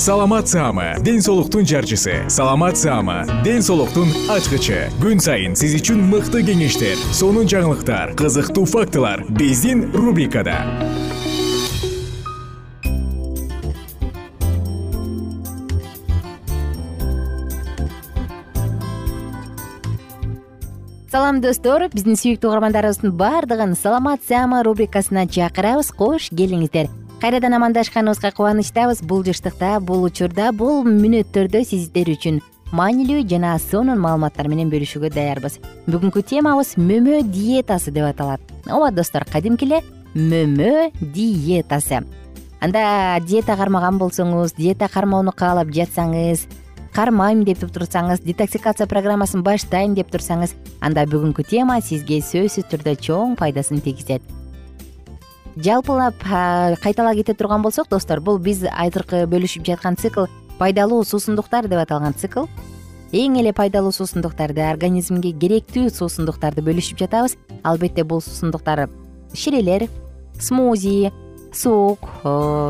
саламат саама ден соолуктун жарчысы. Саламат саама ден соолуктун ачкычы. Күн сайын сиз үчүн мыкты кеңештер сонун жаңылыктар кызыктуу фактылар биздин рубрикада. Салам достор. Биздин сүйүктүү угармандарыбыздын баардыгын саламат саама рубрикасына чакырабыз. Кош келиңиздер кайрадан амандашканыбызга кубанычтабыз. Бул жыштыкта бул учурда бул мүнөттөрдө сиздер үчүн маанилүү жана сонун маалыматтар менен бөлүшүүгө даярбыз. Бүгүнкү темабыз мөмө диетасы деп аталат. Ооба достор кадимки эле мөмө диетасы. Анда диета кармаган болсоңуз диета кармоону каалап жатсаңыз кармайм деп турсаңыз детоксикация программасын баштайм деп турсаңыз анда бүгүнкү тема сизге сөзсүз түрдө чоң пайдасын тийгизет жалпылап кайталап кете турган болсок достор бул биз азыркы бөлүшүп жаткан цикл пайдалуу суусундуктар деп аталган цикл. Эң эле пайдалуу суусундуктарды организмге керектүү суусундуктарды бөлүшүп жатабыз. Албетте бул суусундуктар ширелер смузи сок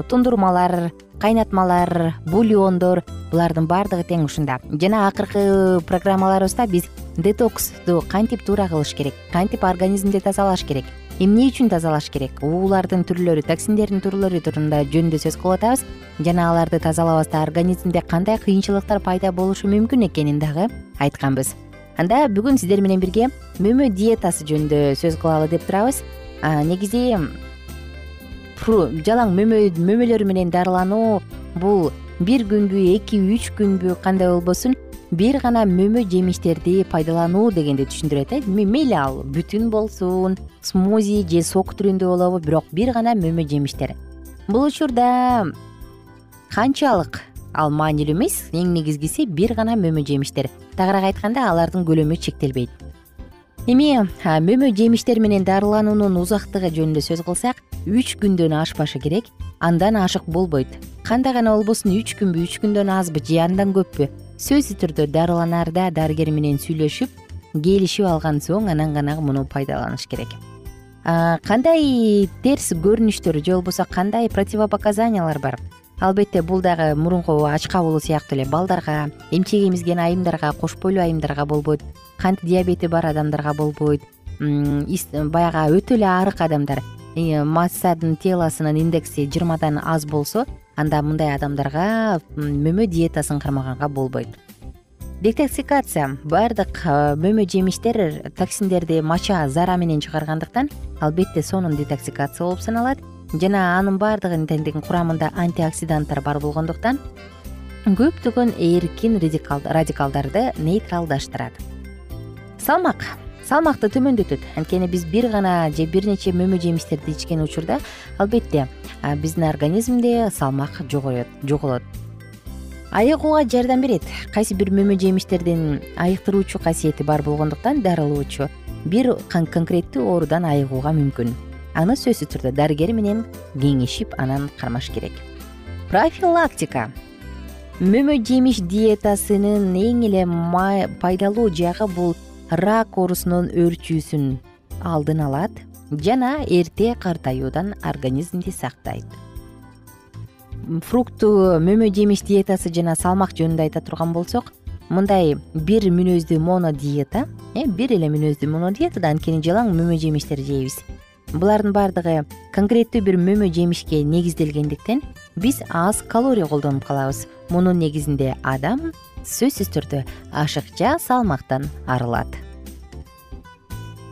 тундурмалар кайнатмалар бульондор булардын баардыгы тең ушунда. Жана акыркы программаларыбызда биз детоксту кантип туура кылыш керек кантип организмди тазалаш керек эмне үчүн тазалаш керек? Уулардын түрлөрү токсиндердин түрлөрү жөнүндө сөз кылып атабыз. Жана аларды тазалабастан организмде кандай кыйынчылыктар пайда болушу мүмкүн экенин дагы айтканбыз. Анда бүгүн сиздер менен бирге мөмө диетасы жөнүндө сөз кылалы деп турабыз. Негизи жалаң мөмөлөр менен дарылануу бул бир күнбү эки үч күнбү кандай болбосун бир гана мөмө жемиштерди пайдалануу дегенди түшүндүрөт э? Мейли ал бүтүн болсун смузи же сок түрүндө болобу бирок бир гана мөмө жемиштер. Бул учурда канчалык ал маанилүү эмес эң негизгиси бир гана мөмө жемиштер. Тагыраак айтканда алардын көлөмү чектелбейт. Эми мөмө жемиштер менен дарылануунун узактыгы жөнүндө сөз кылсак үч күндөн ашпашы керек андан ашык болбойт. Кандай гана болбосун үч күнбү үч күндөн азбы же андан көппү сөзсүз түрдө дарыланаарда дарыгер менен сүйлөшүп келишип алган соң анан гана муну пайдаланыш керек. Кандай терс көрүнүштөр же болбосо кандай противопоказаниялар бар? Албетте бул дагы мурунку ач кабылуу сыяктуу эле балдарга эмчек эмизген айымдарга кош бойлуу айымдарга болбойт кант диабети бар адамдарга болбойт баягы өтө эле арык адамдар массанын телосунун индекси жыйырмадан аз болсо анда мындай адамдарга мөмө диетасын кармаганга болбойт. Детоксикация. Баардык мөмө жемиштер токсиндерди мача зара менен чыгаргандыктан албетте сонун детоксикация болуп саналат. Жана анын баардыгынын курамында антиоксиданттар бар болгондуктан көптөгөн эркин радикалдарды нейтралдаштырат. Салмак салмакты төмөндөтөт. Анткени биз бир гана же бир нече мөмө жемиштерди ичкен учурда албетте биздин организмде салмак жоголот. Айыгууга жардам берет. Кайсы бир мөмө жемиштердин айыктыруучу касиети бар болгондуктан дарылоочу бир конкреттүү оорудан айыгууга мүмкүн. Аны сөзсүз түрдө дарыгер менен кеңешип анан кармаш керек. Профилактика. Мөмө жемиш диетасынын эң эле пайдалуу жагы бул рак оорусунун өрчүүсүн алдын алат жана эрте картаюудан организмди сактайт. Фрукту мөмө жемиш диетасы жана салмак жөнүндө айта турган болсок мындай бир мүнөздүү моно диета э бир эле мүнөздүү моно диетада анткени жалаң мөмө жемиштер жейбиз. Булардын баардыгы конкреттүү бир мөмө жемишке негизделгендиктен биз аз калория колдонуп калабыз. Мунун негизинде адам сөзсүз түрдө ашыкча салмактан арылат.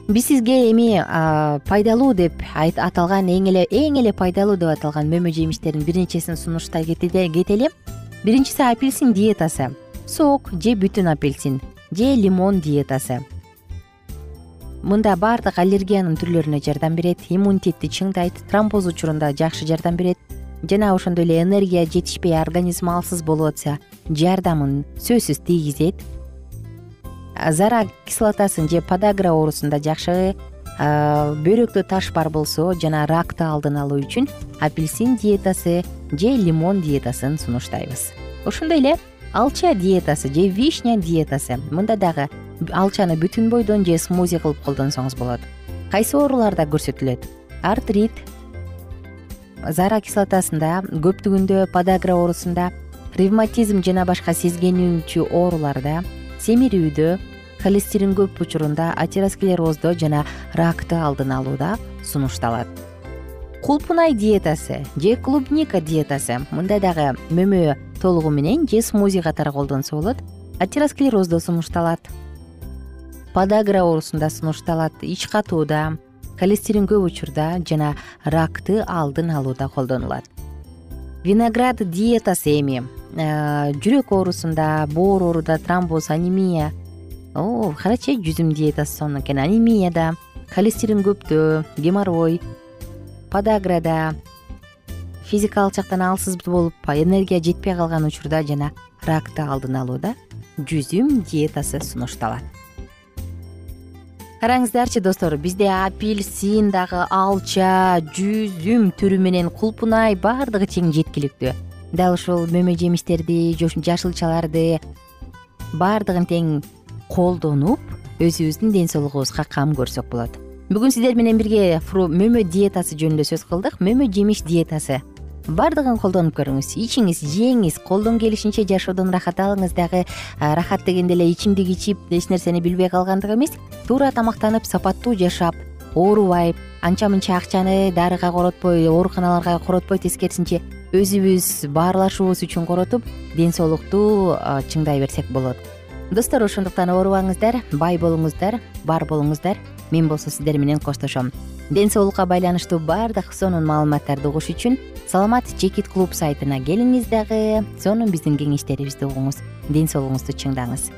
Биз сизге эми пайдалуу деп аталган эң эле эң эле пайдалуу деп аталган мөмө жемиштердин бир нечесин сунуштай кетели биринчиси апельсин диетасы. Сок же бүтүн апельсин же лимон диетасы. Мында баардык аллергиянын түрлөрүнө жардам берет иммунитетти чыңдайт тромбоз учурунда жакшы жардам берет. Жана ошондой эле энергия жетишпей организм алсыз болуп атса жардамын сөзсүз тийгизет. Зара кислотасын же подагра оорусунда жакшы бөйрөктө таш бар болсо жана ракты алдын алуу үчүн апельсин диетасы же лимон диетасын сунуштайбыз. Ошондой эле алча диетасы же вишня диетасы мында дагы алчаны бүтүн бойдон же смузи кылып колдонсоңуз болот. Кайсы ооруларда көрсөтүлөт? Артрит. Зара кислотасында көптүгүндө подагра оорусунда ревматизм жана башка сезгенүүчү ооруларда семирүүдө холестерин көп учурунда атеросклероздо жана ракты алдын алууда сунушталат. Кулпунай диетасы же клубника диетасы мында дагы мөмө толугу менен же смузи катары колдонсо болот атеросклероздо сунушталат. Подагра оорусунда сунушталат ич катууда холестерин көп учурда жана ракты алдын алууда колдонулат виноград диетасы эми. Э, жүрөк оорусунда боор ооруда тромбоз анемия. Карачы жүзүм диетасы сонун экен. Анемияда холестерин көптөө геморрой подаграда физикалык жактан алсыз болуп энергия жетпей калган учурда жана ракты алдын алууда жүзүм диетасы сунушталат караңыздарчы достор бизде апельсин дагы алча жүзүм түрү менен кулпунай баардыгы тең жеткиликтүү. Дал ушул мөмө жемиштерди жашылчаларды баардыгын тең колдонуп өзүбүздүн ден соолугубузга кам көрсөк болот. Бүгүн сиздер менен бирге мөмө диетасы жөнүндө сөз кылдык. Мөмө жемиш диетасы баардыгын колдонуп көрүңүз. Ичиңиз жеңиз колдон келишинче жашоодон рахат алыңыз. Дагы рахат дегенде эле ичимдик ичип эч нерсени билбей калгандык эмес. Туура тамактанып сапаттуу жашап оорубай анча мынча акчаны дарыга коротпой ооруканаларга коротпой тескерисинче өзүбүз баарлашуубуз үчүн коротуп ден соолукту чыңдай берсек болот. Достор ошондуктан оорубаңыздар бай болуңуздар бар болуңуздар. Мен болсо сиздер менен коштошом. Ден соолукка байланыштуу баардык сонун маалыматтарды угуш үчүн саламат чекит клуб сайтына келиңиз дагы. Сонун биздин кеңештерибизди угуңуз ден соолугуңузду чыңдаңыз.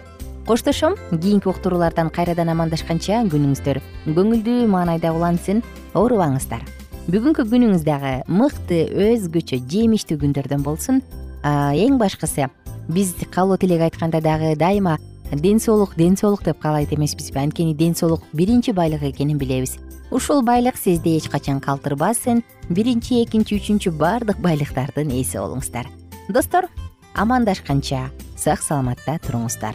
Коштошом кийинки уктуруулардан кайрадан амандашканча күнүңүздөр көңүлдүү маанайда улансын. Оорубаңыздар. Бүгүнкү күнүңүз дагы мыкты өзгөчө жемиштүү күндөрдөн болсун. Эң башкысы биз каалоо тилек айтканда дагы дайыма ден соолук ден соолук деп каалайт эмеспизби. Анткени ден соолук биринчи байлык экенин билебиз ушул байлык сизди эч качан калтырбасын. Биринчи экинчи үчүнчү баардык байлыктардын ээси болуңуздар достор амандашканча сак саламатта туруңуздар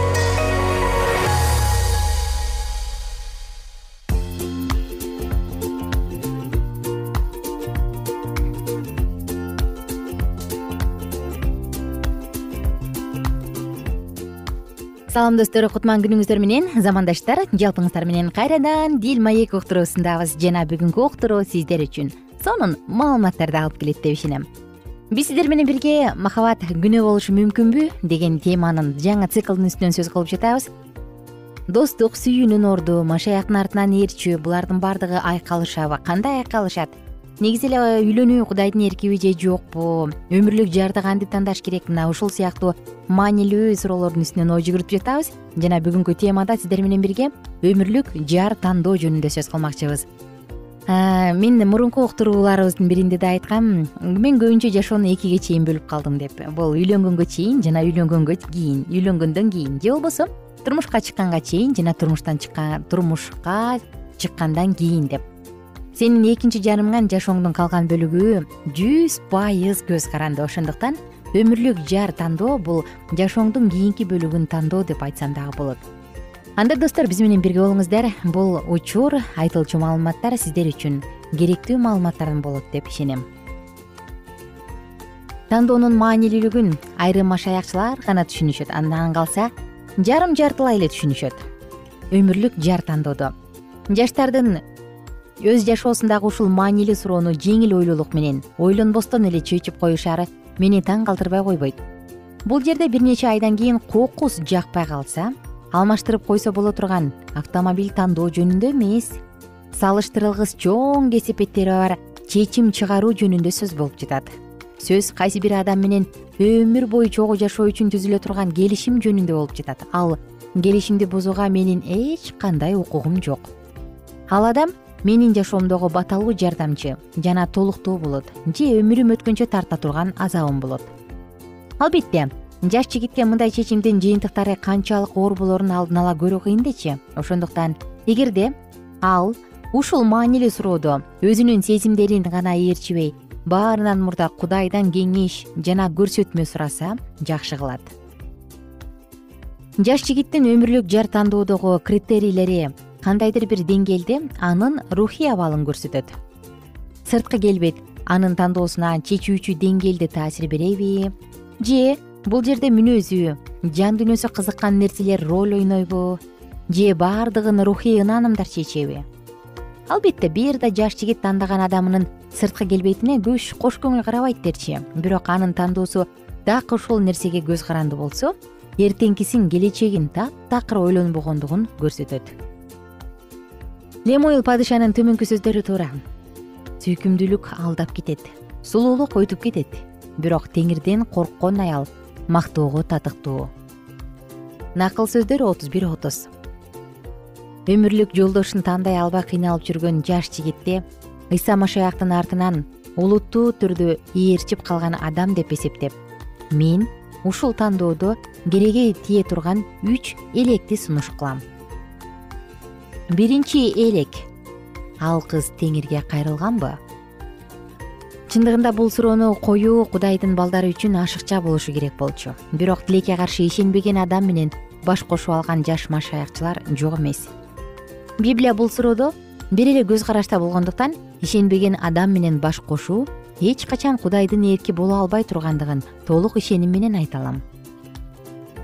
салам достор кутман күнүңүздөр менен замандаштар жалпыңыздар менен кайрадан дил маек уктуруусундабыз жана бүгүнкү уктуруу сиздер үчүн. Сонун маалыматтарды алып келет деп ишенем. Биз сиздер менен бирге махабат күнөө болушу мүмкүнбү? деген теманын жаңы циклдын үстүнөн сөз кылып жатабыз. Достук сүйүүнүн орду машаяктын артынан ээрчүү булардын баардыгы айкалышабы кандай айкалышат негизи эле үйлөнүү кудайдын эркиби же жокпу. Өмүрлүк жарды кантип тандаш керек. Мына ушул сыяктуу маанилүү суроолордун үстүнөн ой жүгүртүп жатабыз жана бүгүнкү темада сиздер менен бирге өмүрлүк жар тандоо жөнүндө сөз кылмакчыбыз. Мен мурунку уктурууларыбыздын биринде да айткам мен көбүнчө жашоону экиге чейин бөлүп калдым деп. Бул үйлөнгөнгө чейин жана үйлөнгөнгө кийин үйлөнгөндөн кийин же болбосо турмушка чыкканга чейин жана турмуштан чыккан турмушка чыккандан кийин деп сенин экинчи жарымыңан жашооңдун калган бөлүгү жүз пайыз көз каранды. Ошондуктан өмүрлүк жар тандоо бул жашооңдун кийинки бөлүгүн тандоо деп айтсам дагы болот. Анда достор биз менен бирге болуңуздар. Бул учур айтылчу маалыматтар сиздер үчүн керектүү маалыматтардан болот деп ишенем. Тандоонун маанилүүлүгүн айрым машаякчылар гана түшүнүшөт. Андан калса жарым жартылай эле түшүнүшөт. Өмүрлүк жар тандоодо. Жаштардын өз жашоосундагы ушул маанилүү суроону жеңил ойлуулук менен ойлонбостон эле чечип коюшары мени таң калтырбай койбойт. Бул жерде бир нече айдан кийин кокус жакпай калса алмаштырып койсо боло турган автомобиль тандоо жөнүндө эмес. Салыштырылгыс чоң кесепеттери бар чечим чыгаруу жөнүндө сөз болуп жатат. Сөз кайсы бир адам менен өмүр бою чогуу жашоо үчүн түзүлө турган келишим жөнүндө болуп жатат. Ал келишимди бузууга менин эч кандай укугум жок. Ал адам менин жашоомдогу баталуу жардамчы жана толуктоо болот же өмүрүм өткөнчө тарта турган азабым болот. Албетте жаш жигитке мындай чечимдин жыйынтыктары канчалык оор болорун алдын ала көрүү кыйын дечи ошондуктан эгерде ал ушул маанилүү суроодо өзүнүн сезимдерин гана ээрчибей баарынан мурда кудайдан кеңеш жана көрсөтмө сураса жакшы кылат. Жаш жигиттин өмүрлүк жар тандоодогу критерийлери кандайдыр бир деңгээлде анын рухий абалын көрсөтөт. Сырткы келбет анын тандоосуна чечүүчү деңгээлде таасир береби же бул жерде мүнөзү жан дүйнөсү кызыккан нерселер роль ойнойбу же баардыгын рухий ынанымдар чечеби. Албетте бир да жаш жигит тандаган адамынын сырткы келбетине көч кош көңүл карабайт дерчи. Бирок анын тандоосу так ушул нерсеге көз каранды болсо эртеңкисин келечегин таптакыр ойлонбогондугун көрсөтөт лемоил падышанын төмөнкү сөздөрү туура. Сүйкүмдүүлүк алдап кетет сулуулук өтүп кетет. Бирок теңирден корккон аял мактоого татыктуу. Накыл сөздөр отуз бир отуз. Өмүрлүк жолдошун тандай албай кыйналып жүргөн жаш жигитти ыйса машаяктын артынан олуттуу түрдө ээрчип калган адам деп эсептеп мен ушул тандоодо кереге тие турган үч электи сунуш кылам биринчи элек. Ал кыз теңирге кайрылганбы? Чындыгында бул суроону коюу кудайдын балдары үчүн ашыкча болушу керек болчу. Бирок тилекке каршы ишенбеген адам менен баш кошуп алган жаш машаякчылар жок эмес. Библия бул суроодо бир эле көз карашта болгондуктан ишенбеген адам менен баш кошуу эч качан кудайдын эрки боло албай тургандыгын толук ишеним менен айта алам.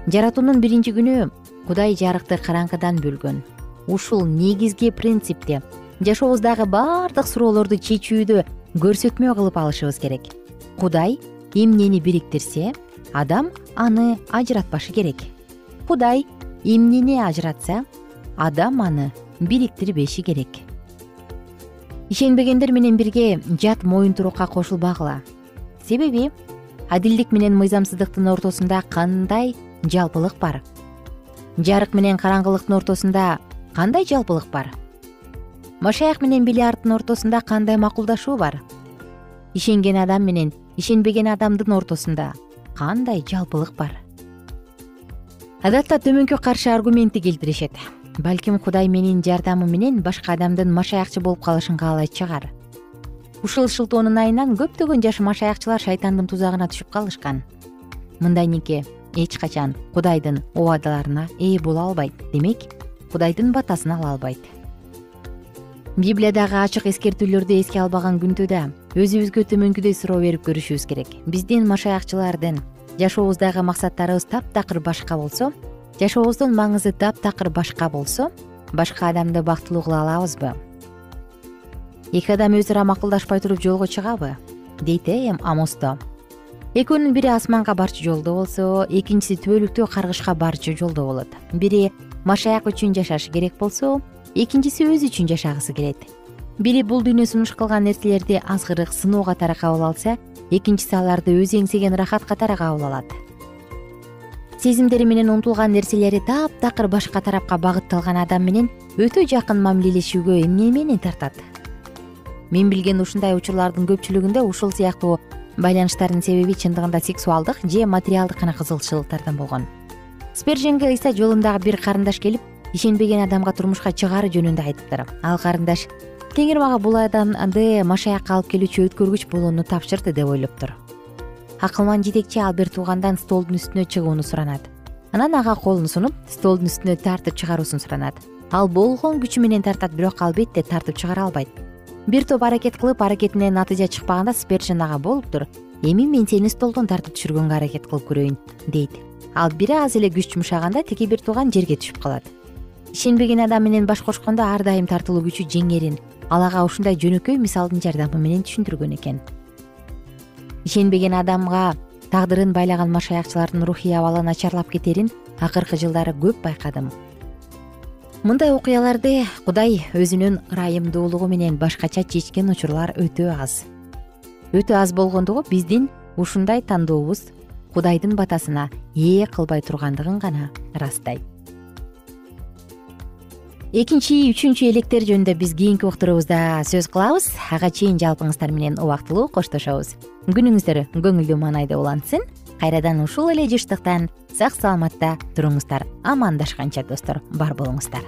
Жаратуунун биринчи күнү кудай жарыкты караңгыдан бөлгөн ушул негизги принципти. Жашообуздагы баардык суроолорду чечүүдө көрсөтмө кылып алышыбыз керек. Кудай эмнени бириктирсе адам аны ажыратпашы керек. Кудай эмнени ажыратса адам аны бириктирбеши керек. Ишенбегендер менен бирге жат моюнтурукка кошулбагыла. Себеби адилдик менен мыйзамсыздыктын ортосунда кандай жалпылык бар? Жарык менен караңгылыктын ортосунда кандай жалпылык бар? Машаяк менен билиардтын ортосунда кандай макулдашуу бар? Ишенген адам менен ишенбеген адамдын ортосунда кандай жалпылык бар? Адатта төмөнкү каршы аргументти келтиришет. Балким кудай менин жардамым менен башка адамдын машаякчы болуп калышын каалайт чыгар. Ушул шылтоонун айынан көптөгөн жаш машаякчылар шайтандын тузагына түшүп калышкан. Мындайники эч качан кудайдын убадаларына ээ боло албайт демек кудайдын батасын ала албайт. Библиядагы ачык эскертүүлөрдү эске албаган күндө да өзүбүзгө төмөнкүдөй суроо берип көрүшүбүз керек. Биздин машаякчылардын жашообуздагы максаттарыбыз таптакыр башка болсо жашообуздун маңызы таптакыр башка болсо башка адамды бактылуу кыла алабызбы? Эки адам өз ара макулдашпай туруп жолго чыгабы? Дейт э амосто. Экөөнүн бири асманга барчу жолдо болсо экинчиси түбөлүктүү каргышка барчу жолдо болот. Бири машаяк үчүн жашашы керек болсо экинчиси өзү үчүн жашагысы келет. Бири бул дүйнө сунуш кылган нерселерди азгырык сыноо катары кабыл алса экинчиси аларды өзү эңсеген рахат катары кабыл алат. Сезимдери менен умтулган нерселери таптакыр башка тарапка багытталган адам менен өтө жакын мамилелешүүгө эмне мени тартат? Мен билген ушундай учурлардын көпчүлүгүндө ушул сыяктуу байланыштардын себеби чындыгында сексуалдык же материалдык гана кызыкчылыктардан болгон сперженге ыйса жолундагы бир карындаш келип ишенбеген адамга турмушка чыгары жөнүндө айтыптыр ал карындаш теңир мага бул адамды машаякка алып келүүчү өткөргүч болууну тапшырды деп ойлоптур акылман жетекчи ал бир туугандан столдун үстүнө чыгууну суранат. Анан ага колун сунуп столдун үстүнө тартып чыгаруусун суранат. Ал болгон күчү менен тартат бирок албетте тартып чыгара албайт. Бир топ аракет кылып аракетинен натыйжа чыкпаганда спержен ага болуптур эми мен сени столдон тартып түшүргөнгө аракет кылып көрөйүн дейт ал бир аз эле күч жумшаганда тиги бир тууган жерге түшүп калат. Ишенбеген адам менен баш кошкондо ар дайым тартылуу күчү жеңерин. Ал ага ушундай жөнөкөй мисалдын жардамы менен түшүндүргөн экен. Ишенбеген адамга тагдырын байлаган машаякчылардын рухий абалы начарлап кетерин акыркы жылдары көп байкадым. Мындай окуяларды кудай өзүнүн ырайымдуулугу менен башкача чечкен учурлар өтө аз. Өтө аз болгондугу биздин ушундай тандообуз кудайдын батасына ээ кылбай тургандыгын гана ырастайт. Экинчи үчүнчү электер жөнүндө биз кийинки уктуруубузда сөз кылабыз. Ага чейин жалпыңыздар менен убактылуу коштошобуз. Күнүңүздөр көңүлдүү маанайда улансын. Кайрадан ушул эле жыштыктан сак саламатта туруңуздар. Амандашканча достор бар болуңуздар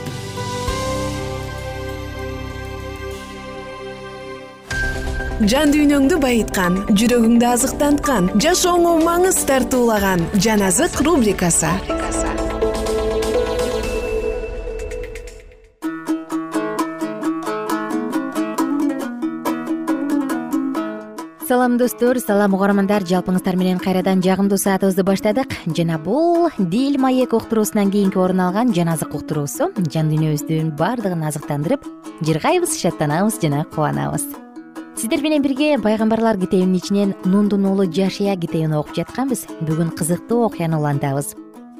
жан дүйнөңдү байыткан жүрөгүңдү азыктанткан жашооңо маңыз тартуулаган жан азык рубрикасы. Салам достор салам угармандар. Жалпыңыздар менен кайрадан жагымдуу саатыбызды баштадык. Жана бул дил маек уктуруусунан кийинки орун алган жан азык уктуруусу жан дүйнөбүздүн баардыгын азыктандырып жыргайбыз шаттанабыз жана кубанабыз сиздер менен бирге пайгамбарлар китебинин ичинен нундун уулу жашия китебин окуп жатканбыз. Бүгүн кызыктуу окуяны улантабыз.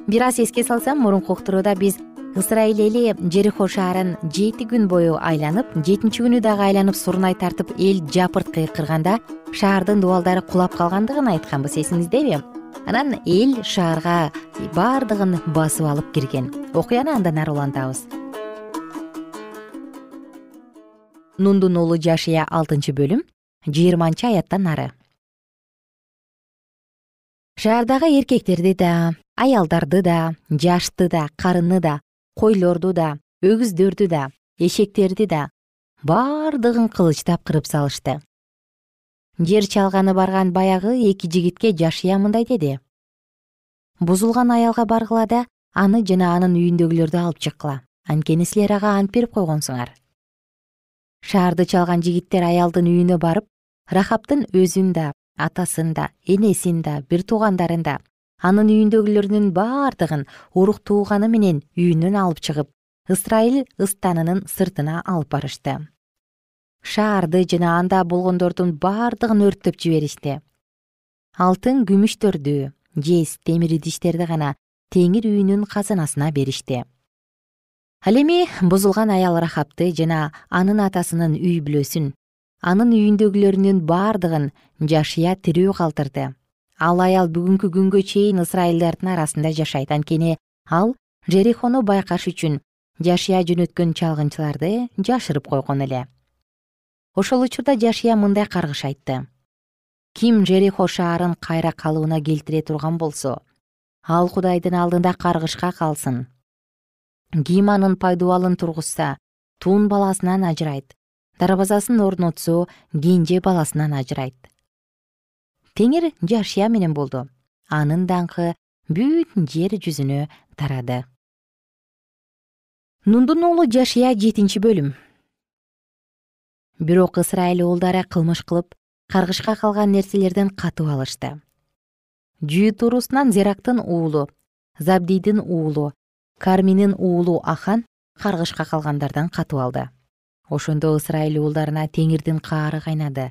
Бир аз эске салсам мурунку уктурууда биз ысрайыл эли жерихо шаарын жети күн бою айланып жетинчи күнү дагы айланып сурнай тартып эл жапырт кыйкырганда шаардын дубалдары кулап калгандыгын айтканбыз эсиңиздеби? Анан эл шаарга баардыгын басып алып кирген. Окуяны андан ары улантабыз нундун уулу жашия алтынчы бөлүм жыйырманчы аяттан нары шаардагы эркектерди да аялдарды да жашты да карыны да койлорду да өгүздөрдү да эшектерди да баардыгын кылычтап кырып салышты. Жер чалганы барган баягы эки жигитке жашыя мындай деди. Бузулган аялга баргыла да аны жана анын үйүндөгүлөрдү алып чыккыла. Анткени силер ага ант берип койгонсуңар шаарды чалган жигиттер аялдын үйүнө барып рахаптын өзүн да атасын да энесин да бир туугандарын да анын үйүндөгүлөрүнүн баардыгын урук тууганы менен үйүнөн алып чыгып ысрайыл ыстанынын сыртына алып барышты. Шаарды жана анда болгондордун баардыгын өрттөп жиберишти. Алтын күмүштөрдү жез темир идиштерди гана теңир үйүнүн казынасына беришти ал эми бузулган аял рахапты жана анын атасынын үй бүлөсүн анын үйүндөгүлөрүнүн баардыгын жашыя тирүү калтырды. Ал аял бүгүнкү күнгө чейин ысрайылдардын арасында жашайт анткени ал жерихону байкаш үчүн жашия жөнөткөн чалгынчыларды жашырып койгон эле. Ошол учурда жашия мындай каргыш айтты. Ким жерихо шаарын кайра калыбына келтире турган болсо ал кудайдын алдында каргышка калсын ким анын пайдубалын тургузса тун баласынан ажырайт. Дарбазасын орнотсо кенже баласынан ажырайт. Теңир жашия менен болду. Анын даңкы бүт жер жүзүнө тарады. Нундун уулу жашия жетинчи бөлүм. Бирок ысрайыл уулдары кылмыш кылып каргышка калган нерселерден катып алышты. Жүйүт уруусунан зерактын уулу забдийдин уулу карминин уулу ахан каргышка калгандардан катып алды. Ошондо ысрайыл уулдарына теңирдин каары кайнады.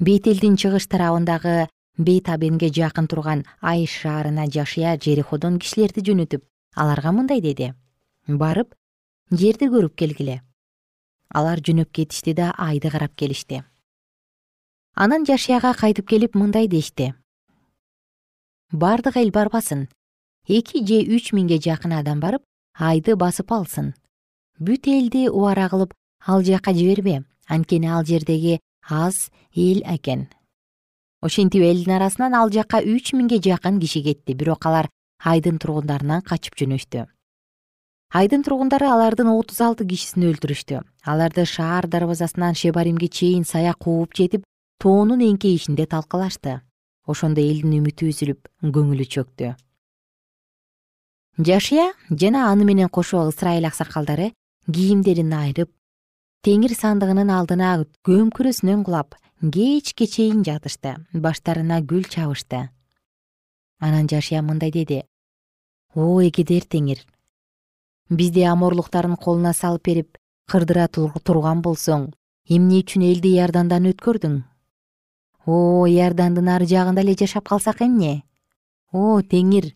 Бейт элдин чыгыш тарабындагы бейт абенге жакын турган айш шаарына жашыя жериходон кишилерди жөнөтүп аларга мындай деди. Барып жерди көрүп келгиле. Алар жөнөп кетишти да айды карап келишти. Анан жашияга кайтып келип мындай дешти. Бардык эл барбасын эки же үч миңге жакын адам барып айды басып алсын. Бүт элди убара кылып ал жака жибербе анткени ал жердеги аз эл экен. Ошентип элдин арасынан ал жакка үч миңге жакын киши кетти бирок алар айдын тургундарынан качып жөнөштү. Айдын тургундары алардын отуз алты кишисин өлтүрүштү. Аларды шаар дарбазасынан шебаримге чейин саяк кууп жетип тоонун эңкейишинде талкалашты. Ошондо элдин үмүтү үзүлүп көңүлү чөктү жашия жана аны менен кошо ысрайыл аксакалдары кийимдерин айрып теңир сандыгынын алдына көмкүрөсүнөн кулап кечке чейин жатышты баштарына гүл чабышты. Анан жашия мындай деди о эгедер теңир бизди аморлуктардын колуна салып берип кырдыра турган болсоң эмне үчүн элди иордандан өткөрдүң? О иордандын ары жагында эле жашап калсак эмне? О теңир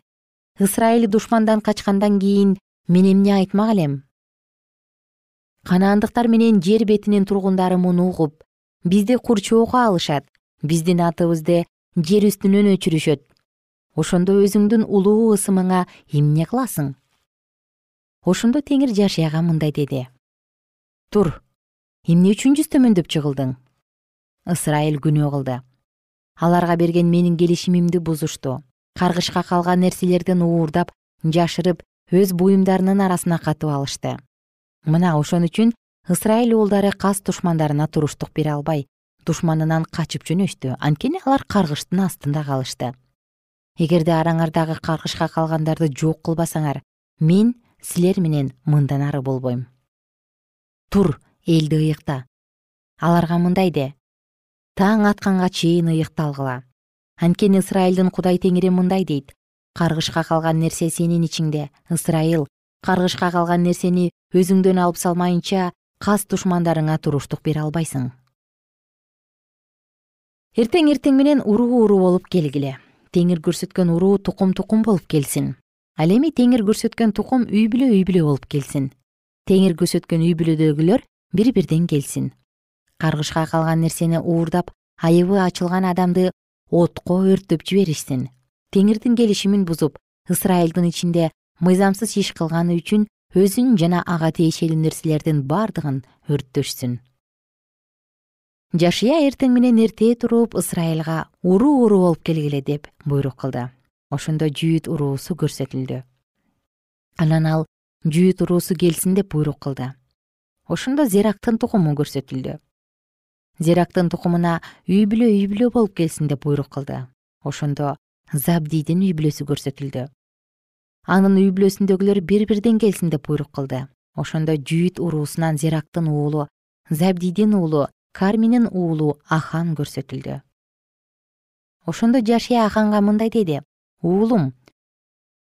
ысрайыл душмандан качкандан кийин мен эмне айтмак элем? Канаандыктар менен жер бетинин тургундары муну угуп бизди курчоого алышат биздин атыбызды жер үстүнөн өчүрүшөт. Ошондо өзүңдүн улуу ысымыңа эмне кыласың? Ошондо теңир жашияга мындай деди. Тур эмне үчүн жүз төмөндөп жыгылдың ысрайыл күнөө кылды. Аларга берген менин келишимимди бузушту каргышка калган нерселерден уурдап жашырып өз буюмдарынын арасына катып алышты. Мына ошон үчүн ысрайыл уулдары кас душмандарына туруштук бере албай душманынан качып жөнөштү. Анткени алар каргыштын астында калышты. Эгерде араңардагы каргышка калгандарды жок кылбасаңар мен силер менен мындан ары болбойм. Тур элди ыйыкта. Аларга мындай де. Таң атканга чейин ыйыкталгыла анткени ысрайылдын кудай теңири мындай дейт. Каргышка калган нерсе сенин ичиңде ысрайыл каргышка калган нерсени өзүңдөн алып салмайынча кас душмандарыңа туруштук бере албайсың эртең эртең менен уруу уруу болуп келгиле. Теңир көрсөткөн уруу тукум тукум болуп келсин. Ал эми теңир көрсөткөн тукум үй бүлө үй бүлө болуп келсин. Теңир көрсөткөн үй бүлөдөгүлөр бири бирден келсин. Каргышка калган нерсени уурдап айыбы ачылган адамды отко өрттөп жиберишсин. Теңирдин келишимин бузуп ысрайылдын ичинде мыйзамсыз иш кылганы үчүн өзүн жана ага тиешелүү нерселердин бардыгын өрттөшсүн. Жашыя эртең менен эрте туруп ысрайылга уруу уруу болуп келгиле деп буйрук кылды. Ошондо жүйүт уруусу көрсөтүлдү. Анан ал жүйүт уруусу келсин деп буйрук кылды. Ошондо зерактын тукуму көрсөтүлдү зерактын тукумуна үй бүлө үй бүлө болуп келсин деп буйрук кылды. Ошондо забдийдин үй бүлөсү көрсөтүлдү. Анын үй бүлөсүндөгүлөр бири бирден келсин деп буйрук кылды. Ошондо жүйүт уруусунан зерактын уулу забдийдин уулу карминин уулу ахан көрсөтүлдү. Ошондо жашия аханга мындай деди. Уулум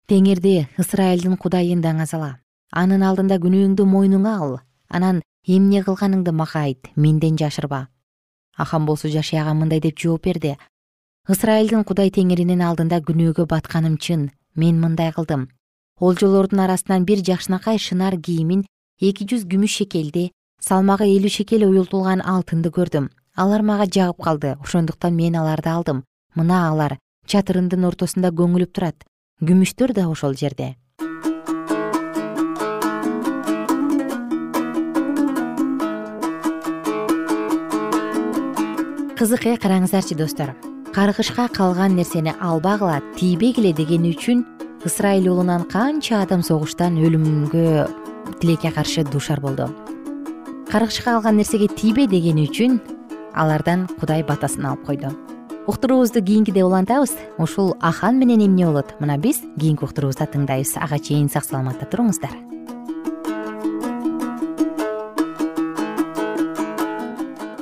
теңирди ысрайылдын кудайын даңазала анын алдында күнөөңдү мойнуңа ал. Анан эмне кылганыңды мага айт менден жашырба ахан болсо жашияга мындай деп жооп берди. Ысрайылдын кудай теңиринин алдында күнөөгө батканым чын мен мындай кылдым. Олжолордун арасынан бир жакшынакай шынар кийимин эки жүз күмүш шекелди салмагы элүү шекел уюлтулган алтынды көрдүм. Алар мага жагып калды. Ошондуктан мен аларды алдым. Мына алар чатырымдын ортосунда көмүлүп турат. Күмүштөр да ошол жерде кызык э караңыздарчы достор. Каргышка калган нерсени албагыла тийбегиле дегени үчүн ысрайыл уулунан канча адам согуштан өлүмгө тилекке каршы дуушар болду. Каргышка алган нерсеге тийбе дегени үчүн алардан кудай батасын алып койду. Уктуруубузду кийинкиде улантабыз. Ушул ахан менен эмне болот? Мына биз кийинки уктуруубузда тыңдайбыз. Ага чейин сак саламатта туруңуздар